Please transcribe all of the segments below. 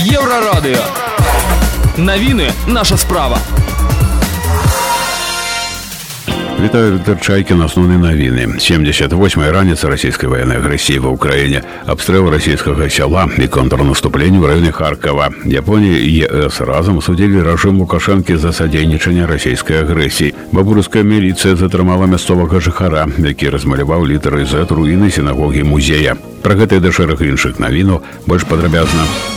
Еврорадио. Новины наша справа. Вітаю Віктор Чайкін. Основні новини. 78-й раніца расійскай военной агрэсіі ва ўкраіне, абстрэл расійскага сяла і контрнаступленне ў раёне Харкова. Японія і ЕС разам судзілі рэжым Лукашэнкі за садзейнічанне расійскай агрэсіі. Бабурская міліцыя затрымала мясцовага жыхара, які размаляваў літары Z руіны сінагогі музея. Пра гэтыя да шэраг іншых навінаў больш падрабязна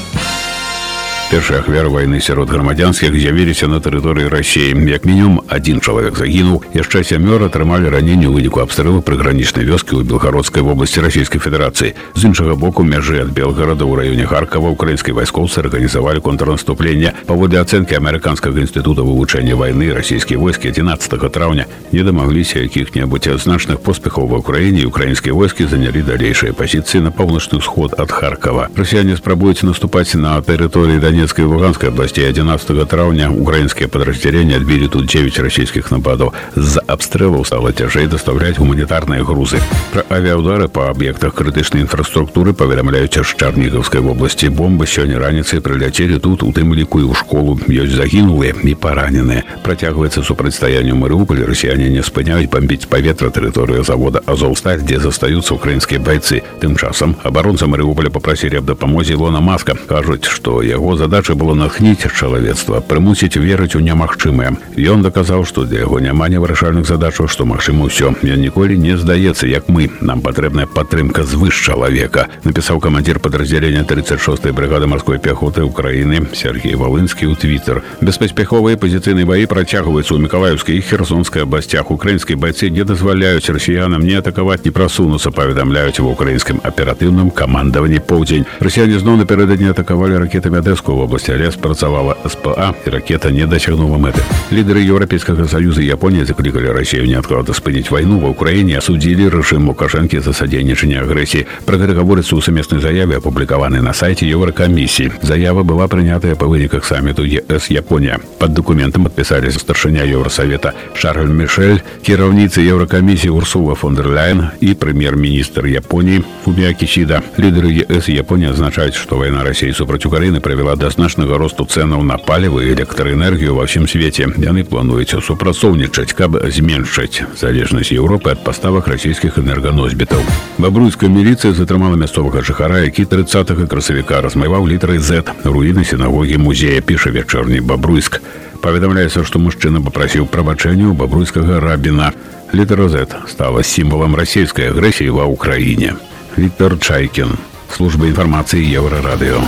Першыя ахвяры вайны сярод грамадзянскіх з'явіліся на тэрыторыі рассіі як мінімум адзін чалавек загінуў яшчэ сямёр атрымалі раненне ў выніку абстрэлу прыгранічнай вёскі ў белгародскай вобласці расійскай федэрацыі з іншага боку мяжы ад белгарада ў раёне харкава украінскай вайскоўцы арганізавалі контрнаступленне паводле ацэнкі амерыканскага інстытута вывучэння вайны расійскія войскі 11 траўня не дамагліся якіх-небудзь значных поспехаў ва ўкраіне украінскія войскі занялі далейшыя пазіцыі на паўночны ўсход ад харкава расіяне спрабуюць наступаць на тэрыторыі да Донецкой и Луганской областей 11 травня украинские подразделения отбили тут 9 российских нападов. За обстрелов стало тяжей доставлять гуманитарные грузы. Про авиаудары по объектах критичной инфраструктуры поведомляют из Черниговской области. Бомбы сегодня раніцай прилетели тут, у тым ліку і ў школу. Ёсць загінулыя і параненыя. Працягваецца супрацьстаянне ў Марыуполі. Расіяне не спыняюць бомбіць паветра тэрыторыю завода Азовсталь, где застаюцца украінскія бойцы. Тым часам абаронцы Марыуполя попросили аб дапамозе Илона Маска. Кажуць, што яго задача было натхніць чалавецтва прымусіць верыць у немагчымае ён даказаў што для яго няма невырашальных задачаў што магчыма ўсё ён ніколі не здаецца як мы нам патрэбная падтрымка звыш чалавека напісаў камандзір падраздзялення 36 бригады марской пяхоты ўкраіны Сергей валынскі ў твиттер беспаспяховыя пазіцыйныя баі працягваюцца ў мікалаеўскай і херсонскай абласцях украінскай байцы не дазваляюць расіянам не атакаваць не прасунуцца паведамляюць ва ўкраінскім аператыўным камандаванні поўдзень расіяне зноў напярэдадні атакавалі ракетамі адэску Области АЛЕ спрацавала СПА, и ракета не досягнула мэты. Лидеры Европейского Союза и Японии закликали Россию неоткладно спынить войну в Украине, осудили режим Лукашенко за содейничание агрессии. Про это говорится у совместной заяве, опубликованной на сайте Еврокомиссии. Заява была принята по выниках саммиту ЕС-Япония. Под документом подписались старшиня Евросовета Шарль Мишель, кировница Еврокомиссии Урсула фон дер Ляйен и премьер-министр Японии Фумио Кисида. Лидеры ЕС и Японии означают, что война России против Украины привела до да значнага росту цэнаў на паліва і электраэнергію ва ўсім свеце яны плануюць супрацоўнічаць каб зменшыць залежнасць Еўропы ад паставак расійскіх энерганосьбітаў бабруйская міліцыя затрымала мясцовага жыхара які 30 красавіка размайваў літры Z руіны сінагогі музея піша вячэрні бабруйск паведамляецца што мужчына папрасіў прабачэння у бабруйскага рабіна літара Z стала сімвалам расійскай агрэсіі ва ўкраіне Віктор Чайкін служба інфармацыі еўрарадыё.